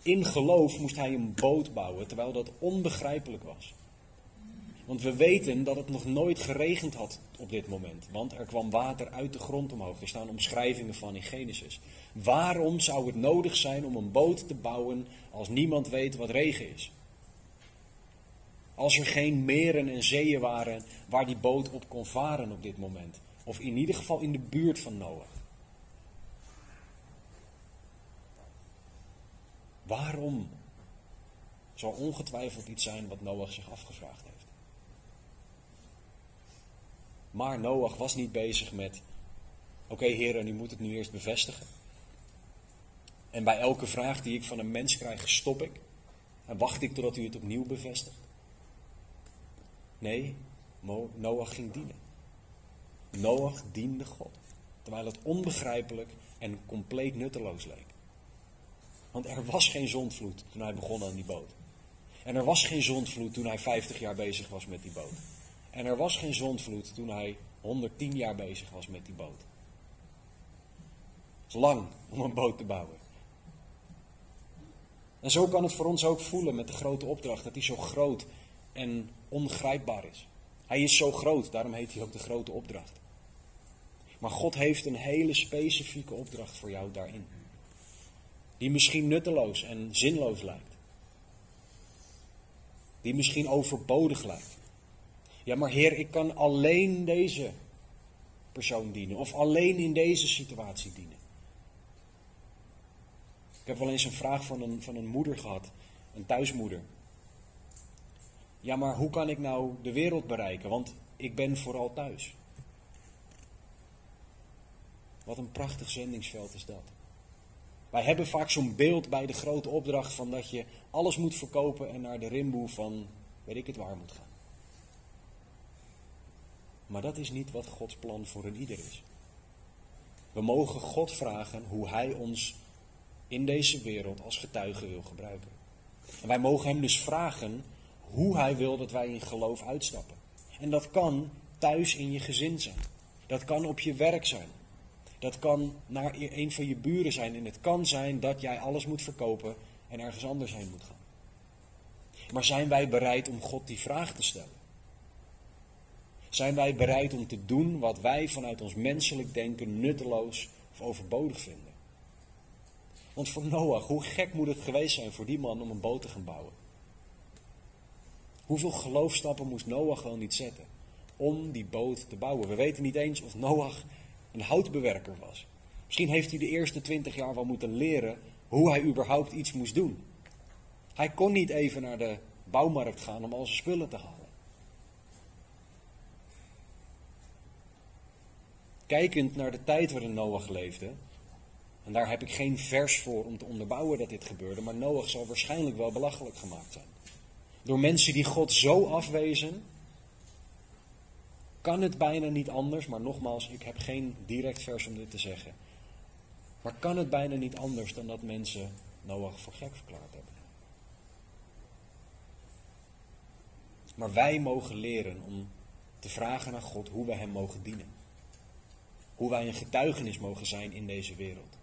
In geloof moest hij een boot bouwen, terwijl dat onbegrijpelijk was. Want we weten dat het nog nooit geregend had op dit moment. Want er kwam water uit de grond omhoog. Er staan omschrijvingen van in Genesis. Waarom zou het nodig zijn om een boot te bouwen als niemand weet wat regen is? Als er geen meren en zeeën waren waar die boot op kon varen op dit moment. Of in ieder geval in de buurt van Noach. Waarom? Zal ongetwijfeld iets zijn wat Noach zich afgevraagd heeft. Maar Noach was niet bezig met: oké, okay, heren, u moet het nu eerst bevestigen. En bij elke vraag die ik van een mens krijg, stop ik. En wacht ik totdat u het opnieuw bevestigt. Nee, Noach ging dienen. Noach diende God. Terwijl het onbegrijpelijk en compleet nutteloos leek. Want er was geen zondvloed toen hij begon aan die boot. En er was geen zondvloed toen hij 50 jaar bezig was met die boot. En er was geen zondvloed toen hij 110 jaar bezig was met die boot. Het is lang om een boot te bouwen. En zo kan het voor ons ook voelen met de grote opdracht, dat hij zo groot en ongrijpbaar is. Hij is zo groot, daarom heet hij ook de grote opdracht. Maar God heeft een hele specifieke opdracht voor jou daarin. Die misschien nutteloos en zinloos lijkt. Die misschien overbodig lijkt. Ja, maar Heer, ik kan alleen deze persoon dienen. Of alleen in deze situatie dienen. Ik heb wel eens een vraag van een, van een moeder gehad. Een thuismoeder. Ja, maar hoe kan ik nou de wereld bereiken? Want ik ben vooral thuis. Wat een prachtig zendingsveld is dat. Wij hebben vaak zo'n beeld bij de grote opdracht van dat je alles moet verkopen en naar de rimboe van weet ik het waar moet gaan. Maar dat is niet wat Gods plan voor een ieder is. We mogen God vragen hoe Hij ons in deze wereld als getuige wil gebruiken. En wij mogen Hem dus vragen hoe Hij wil dat wij in geloof uitstappen. En dat kan thuis in je gezin zijn. Dat kan op je werk zijn. Dat kan naar een van je buren zijn. En het kan zijn dat jij alles moet verkopen en ergens anders heen moet gaan. Maar zijn wij bereid om God die vraag te stellen? Zijn wij bereid om te doen wat wij vanuit ons menselijk denken nutteloos of overbodig vinden? Want voor Noach, hoe gek moet het geweest zijn voor die man om een boot te gaan bouwen? Hoeveel geloofstappen moest Noach wel niet zetten om die boot te bouwen? We weten niet eens of Noach een houtbewerker was. Misschien heeft hij de eerste twintig jaar wel moeten leren hoe hij überhaupt iets moest doen. Hij kon niet even naar de bouwmarkt gaan om al zijn spullen te halen. kijkend naar de tijd waarin Noach leefde, en daar heb ik geen vers voor om te onderbouwen dat dit gebeurde, maar Noach zal waarschijnlijk wel belachelijk gemaakt zijn. Door mensen die God zo afwezen, kan het bijna niet anders, maar nogmaals, ik heb geen direct vers om dit te zeggen. Maar kan het bijna niet anders dan dat mensen Noach voor gek verklaard hebben. Maar wij mogen leren om te vragen aan God hoe we Hem mogen dienen. Hoe wij een getuigenis mogen zijn in deze wereld.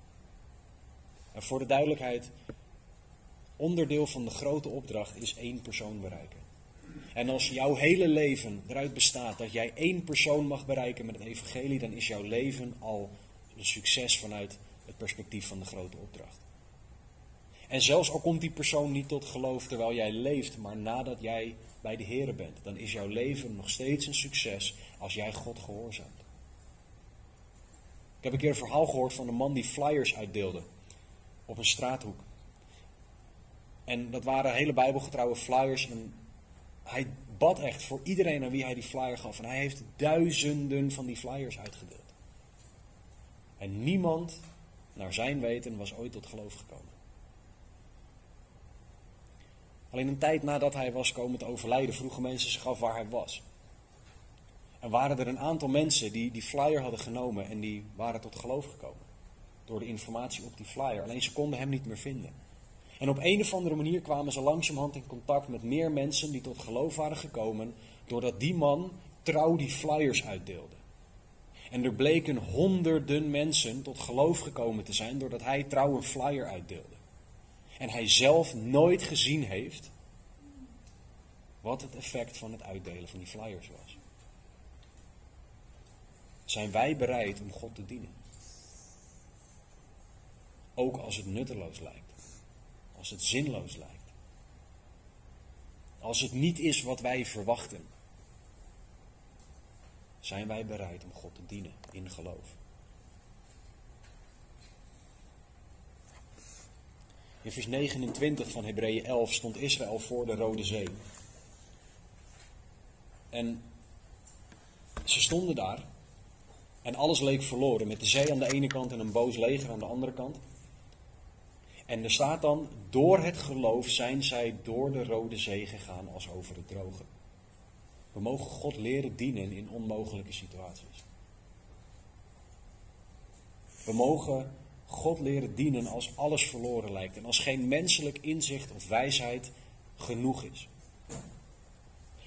En voor de duidelijkheid, onderdeel van de grote opdracht is één persoon bereiken. En als jouw hele leven eruit bestaat dat jij één persoon mag bereiken met het evangelie, dan is jouw leven al een succes vanuit het perspectief van de grote opdracht. En zelfs al komt die persoon niet tot geloof terwijl jij leeft, maar nadat jij bij de Here bent, dan is jouw leven nog steeds een succes als jij God gehoorzaamt. Ik heb een keer een verhaal gehoord van een man die flyers uitdeelde op een straathoek. En dat waren hele bijbelgetrouwe flyers. En hij bad echt voor iedereen aan wie hij die flyer gaf. En hij heeft duizenden van die flyers uitgedeeld. En niemand, naar zijn weten, was ooit tot geloof gekomen. Alleen een tijd nadat hij was komen te overlijden, vroegen mensen zich af waar hij was. En waren er een aantal mensen die die flyer hadden genomen en die waren tot geloof gekomen. Door de informatie op die flyer. Alleen ze konden hem niet meer vinden. En op een of andere manier kwamen ze langzamerhand in contact met meer mensen die tot geloof waren gekomen. Doordat die man trouw die flyers uitdeelde. En er bleken honderden mensen tot geloof gekomen te zijn doordat hij trouw een flyer uitdeelde. En hij zelf nooit gezien heeft wat het effect van het uitdelen van die flyers was. Zijn wij bereid om God te dienen? Ook als het nutteloos lijkt. Als het zinloos lijkt. Als het niet is wat wij verwachten. Zijn wij bereid om God te dienen in geloof? In vers 29 van Hebreeën 11 stond Israël voor de Rode Zee. En ze stonden daar en alles leek verloren, met de zee aan de ene kant en een boos leger aan de andere kant. En er staat dan, door het geloof zijn zij door de Rode Zee gegaan als over het droge. We mogen God leren dienen in onmogelijke situaties. We mogen God leren dienen als alles verloren lijkt en als geen menselijk inzicht of wijsheid genoeg is.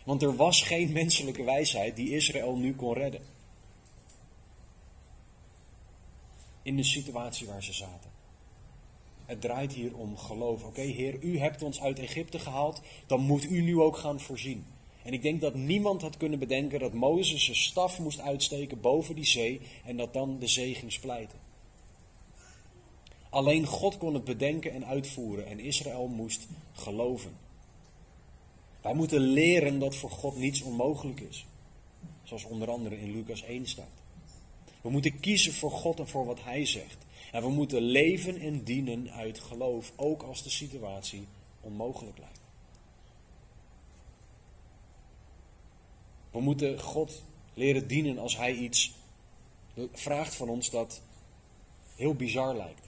Want er was geen menselijke wijsheid die Israël nu kon redden. In de situatie waar ze zaten. Het draait hier om geloof. Oké, Heer, u hebt ons uit Egypte gehaald, dan moet u nu ook gaan voorzien. En ik denk dat niemand had kunnen bedenken dat Mozes zijn staf moest uitsteken boven die zee en dat dan de zee ging splijten. Alleen God kon het bedenken en uitvoeren en Israël moest geloven. Wij moeten leren dat voor God niets onmogelijk is. Zoals onder andere in Lucas 1 staat. We moeten kiezen voor God en voor wat Hij zegt. En we moeten leven en dienen uit geloof, ook als de situatie onmogelijk lijkt. We moeten God leren dienen als Hij iets vraagt van ons dat heel bizar lijkt.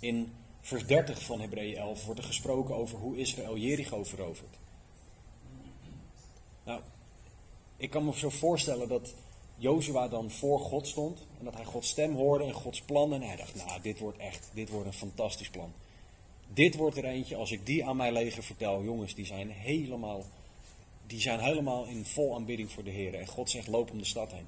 In vers 30 van Hebreeën 11 wordt er gesproken over hoe Israël Jericho verovert. Nou, ik kan me zo voorstellen dat Jozua dan voor God stond en dat hij Gods stem hoorde en Gods plan en hij dacht, nou, dit wordt echt, dit wordt een fantastisch plan. Dit wordt er eentje, als ik die aan mijn leger vertel, jongens, die zijn helemaal, die zijn helemaal in vol aanbidding voor de Heer. En God zegt, loop om de stad heen.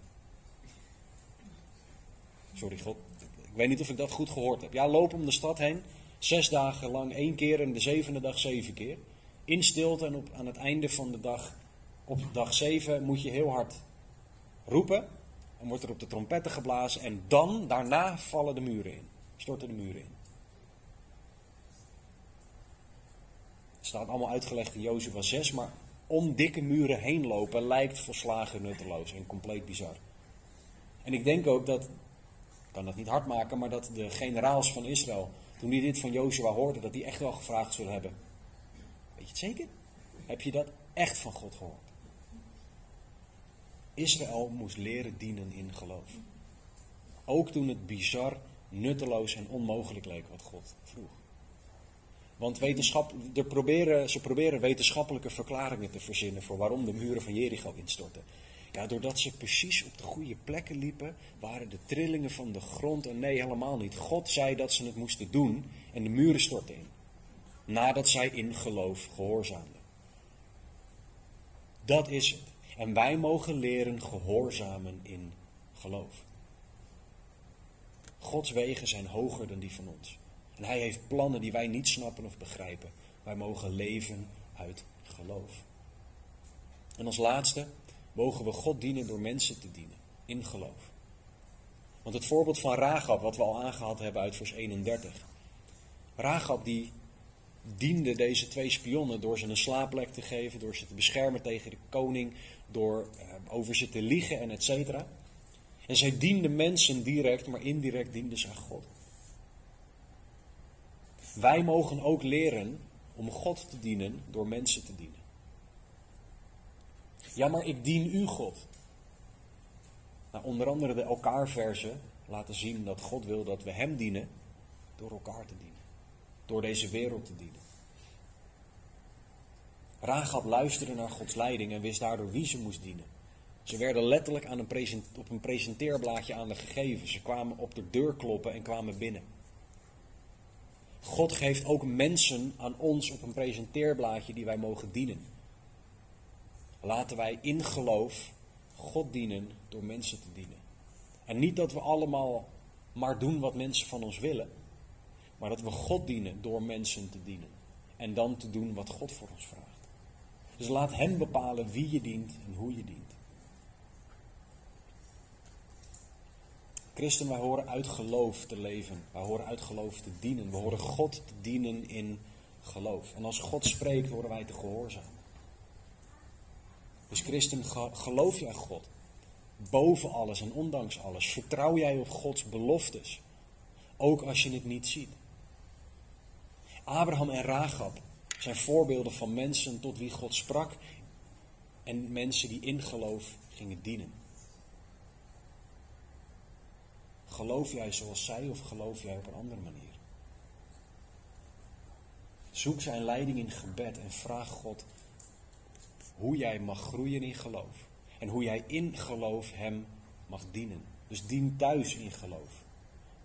Sorry, God, ik weet niet of ik dat goed gehoord heb. Ja, loop om de stad heen. Zes dagen lang één keer en de zevende dag zeven keer. In stilte en op, aan het einde van de dag, op dag zeven, moet je heel hard roepen. En wordt er op de trompetten geblazen. En dan, daarna, vallen de muren in. Storten de muren in. Het staat allemaal uitgelegd in Jozua 6, maar om dikke muren heen lopen lijkt volslagen nutteloos en compleet bizar. En ik denk ook dat, ik kan dat niet hard maken, maar dat de generaals van Israël toen die dit van Jozua hoorden, dat die echt wel gevraagd zullen hebben. Weet je het zeker? Heb je dat echt van God gehoord? Israël moest leren dienen in geloof. Ook toen het bizar, nutteloos en onmogelijk leek wat God vroeg. Want wetenschap, proberen, ze proberen wetenschappelijke verklaringen te verzinnen voor waarom de muren van Jericho instortten. Ja, doordat ze precies op de goede plekken liepen, waren de trillingen van de grond. En nee, helemaal niet. God zei dat ze het moesten doen en de muren stortten in. Nadat zij in geloof gehoorzaamden. Dat is het. En wij mogen leren gehoorzamen in geloof. Gods wegen zijn hoger dan die van ons. En hij heeft plannen die wij niet snappen of begrijpen. Wij mogen leven uit geloof. En als laatste, mogen we God dienen door mensen te dienen, in geloof. Want het voorbeeld van Ragab, wat we al aangehaald hebben uit vers 31. Ragab die diende deze twee spionnen door ze een slaapplek te geven, door ze te beschermen tegen de koning, door eh, over ze te liegen en et cetera. En zij diende mensen direct, maar indirect diende ze God. Wij mogen ook leren om God te dienen door mensen te dienen. Ja, maar ik dien u, God. Nou, onder andere de elkaar-versen laten zien dat God wil dat we Hem dienen door elkaar te dienen. Door deze wereld te dienen. Rahab luisterde naar Gods leiding en wist daardoor wie ze moest dienen. Ze werden letterlijk aan een op een presenteerblaadje aan de gegeven. Ze kwamen op de deur kloppen en kwamen binnen. God geeft ook mensen aan ons op een presenteerblaadje die wij mogen dienen. Laten wij in geloof God dienen door mensen te dienen. En niet dat we allemaal maar doen wat mensen van ons willen, maar dat we God dienen door mensen te dienen. En dan te doen wat God voor ons vraagt. Dus laat Hem bepalen wie je dient en hoe je dient. Christen, wij horen uit geloof te leven. Wij horen uit geloof te dienen. We horen God te dienen in geloof. En als God spreekt, horen wij te gehoorzamen. Dus christen, geloof jij God? Boven alles en ondanks alles. Vertrouw jij op Gods beloftes? Ook als je het niet ziet. Abraham en Rahab zijn voorbeelden van mensen tot wie God sprak en mensen die in geloof gingen dienen. Geloof jij zoals zij of geloof jij op een andere manier? Zoek zijn leiding in gebed en vraag God hoe jij mag groeien in geloof. En hoe jij in geloof Hem mag dienen. Dus dien thuis in geloof.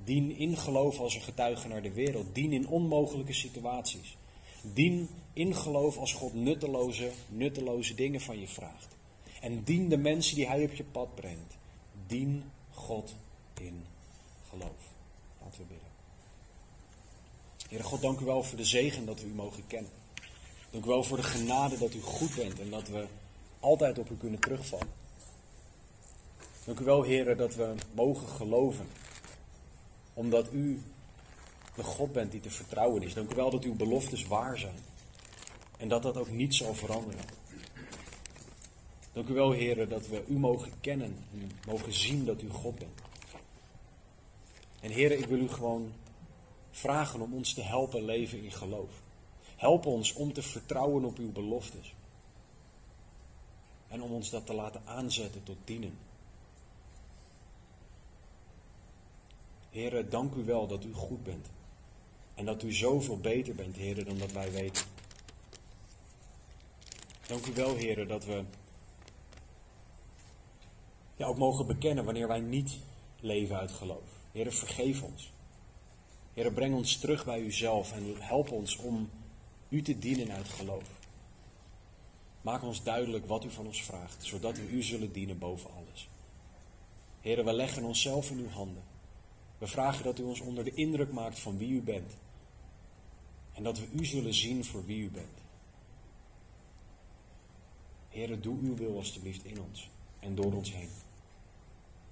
Dien in geloof als een getuige naar de wereld. Dien in onmogelijke situaties. Dien in geloof als God nutteloze, nutteloze dingen van je vraagt. En dien de mensen die Hij op je pad brengt. Dien God in geloof. Laten we bidden. Heere God, dank u wel voor de zegen dat we u mogen kennen. Dank u wel voor de genade dat u goed bent en dat we altijd op u kunnen terugvallen. Dank u wel, heren, dat we mogen geloven. Omdat u God bent die te vertrouwen is. Dank u wel dat uw beloftes waar zijn. En dat dat ook niet zal veranderen. Dank u wel, heren, dat we u mogen kennen en mogen zien dat u God bent. En heren, ik wil u gewoon vragen om ons te helpen leven in geloof. Help ons om te vertrouwen op uw beloftes. En om ons dat te laten aanzetten tot dienen. Heren, dank u wel dat u goed bent. En dat u zoveel beter bent, heren, dan dat wij weten. Dank u wel, heren, dat we ook mogen bekennen wanneer wij niet leven uit geloof. Heren, vergeef ons. Heren, breng ons terug bij uzelf en help ons om u te dienen uit geloof. Maak ons duidelijk wat u van ons vraagt, zodat we u zullen dienen boven alles. Heren, we leggen onszelf in uw handen. We vragen dat u ons onder de indruk maakt van wie u bent. En dat we u zullen zien voor wie u bent. Heren, doe uw wil alstublieft in ons en door ons heen.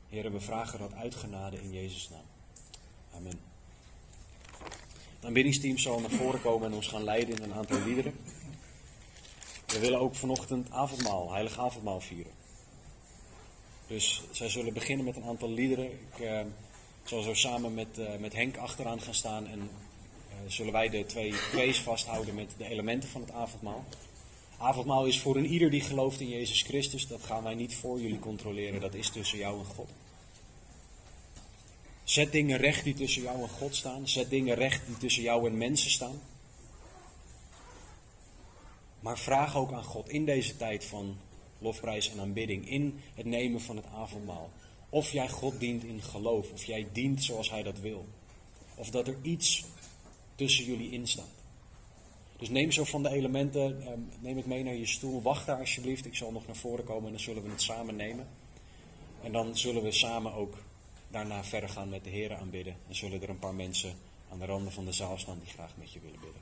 Heren, we vragen dat uit genade in Jezus' naam. Amen. Het aanbiddingsteam zal naar voren komen en ons gaan leiden in een aantal liederen. We willen ook vanochtend avondmaal, heilig avondmaal vieren. Dus zij zullen beginnen met een aantal liederen. Ik uh, zal zo samen met, uh, met Henk achteraan gaan staan en uh, zullen wij de twee P's vasthouden met de elementen van het avondmaal. Avondmaal is voor een ieder die gelooft in Jezus Christus. Dat gaan wij niet voor jullie controleren. Dat is tussen jou en God. Zet dingen recht die tussen jou en God staan. Zet dingen recht die tussen jou en mensen staan. Maar vraag ook aan God in deze tijd van lofprijs en aanbidding, in het nemen van het avondmaal, of jij God dient in geloof, of jij dient zoals Hij dat wil. Of dat er iets tussen jullie in staat. Dus neem zo van de elementen, ehm, neem het mee naar je stoel. Wacht daar alsjeblieft, ik zal nog naar voren komen en dan zullen we het samen nemen. En dan zullen we samen ook daarna verder gaan met de Heren aanbidden. En zullen er een paar mensen aan de randen van de zaal staan die graag met je willen bidden.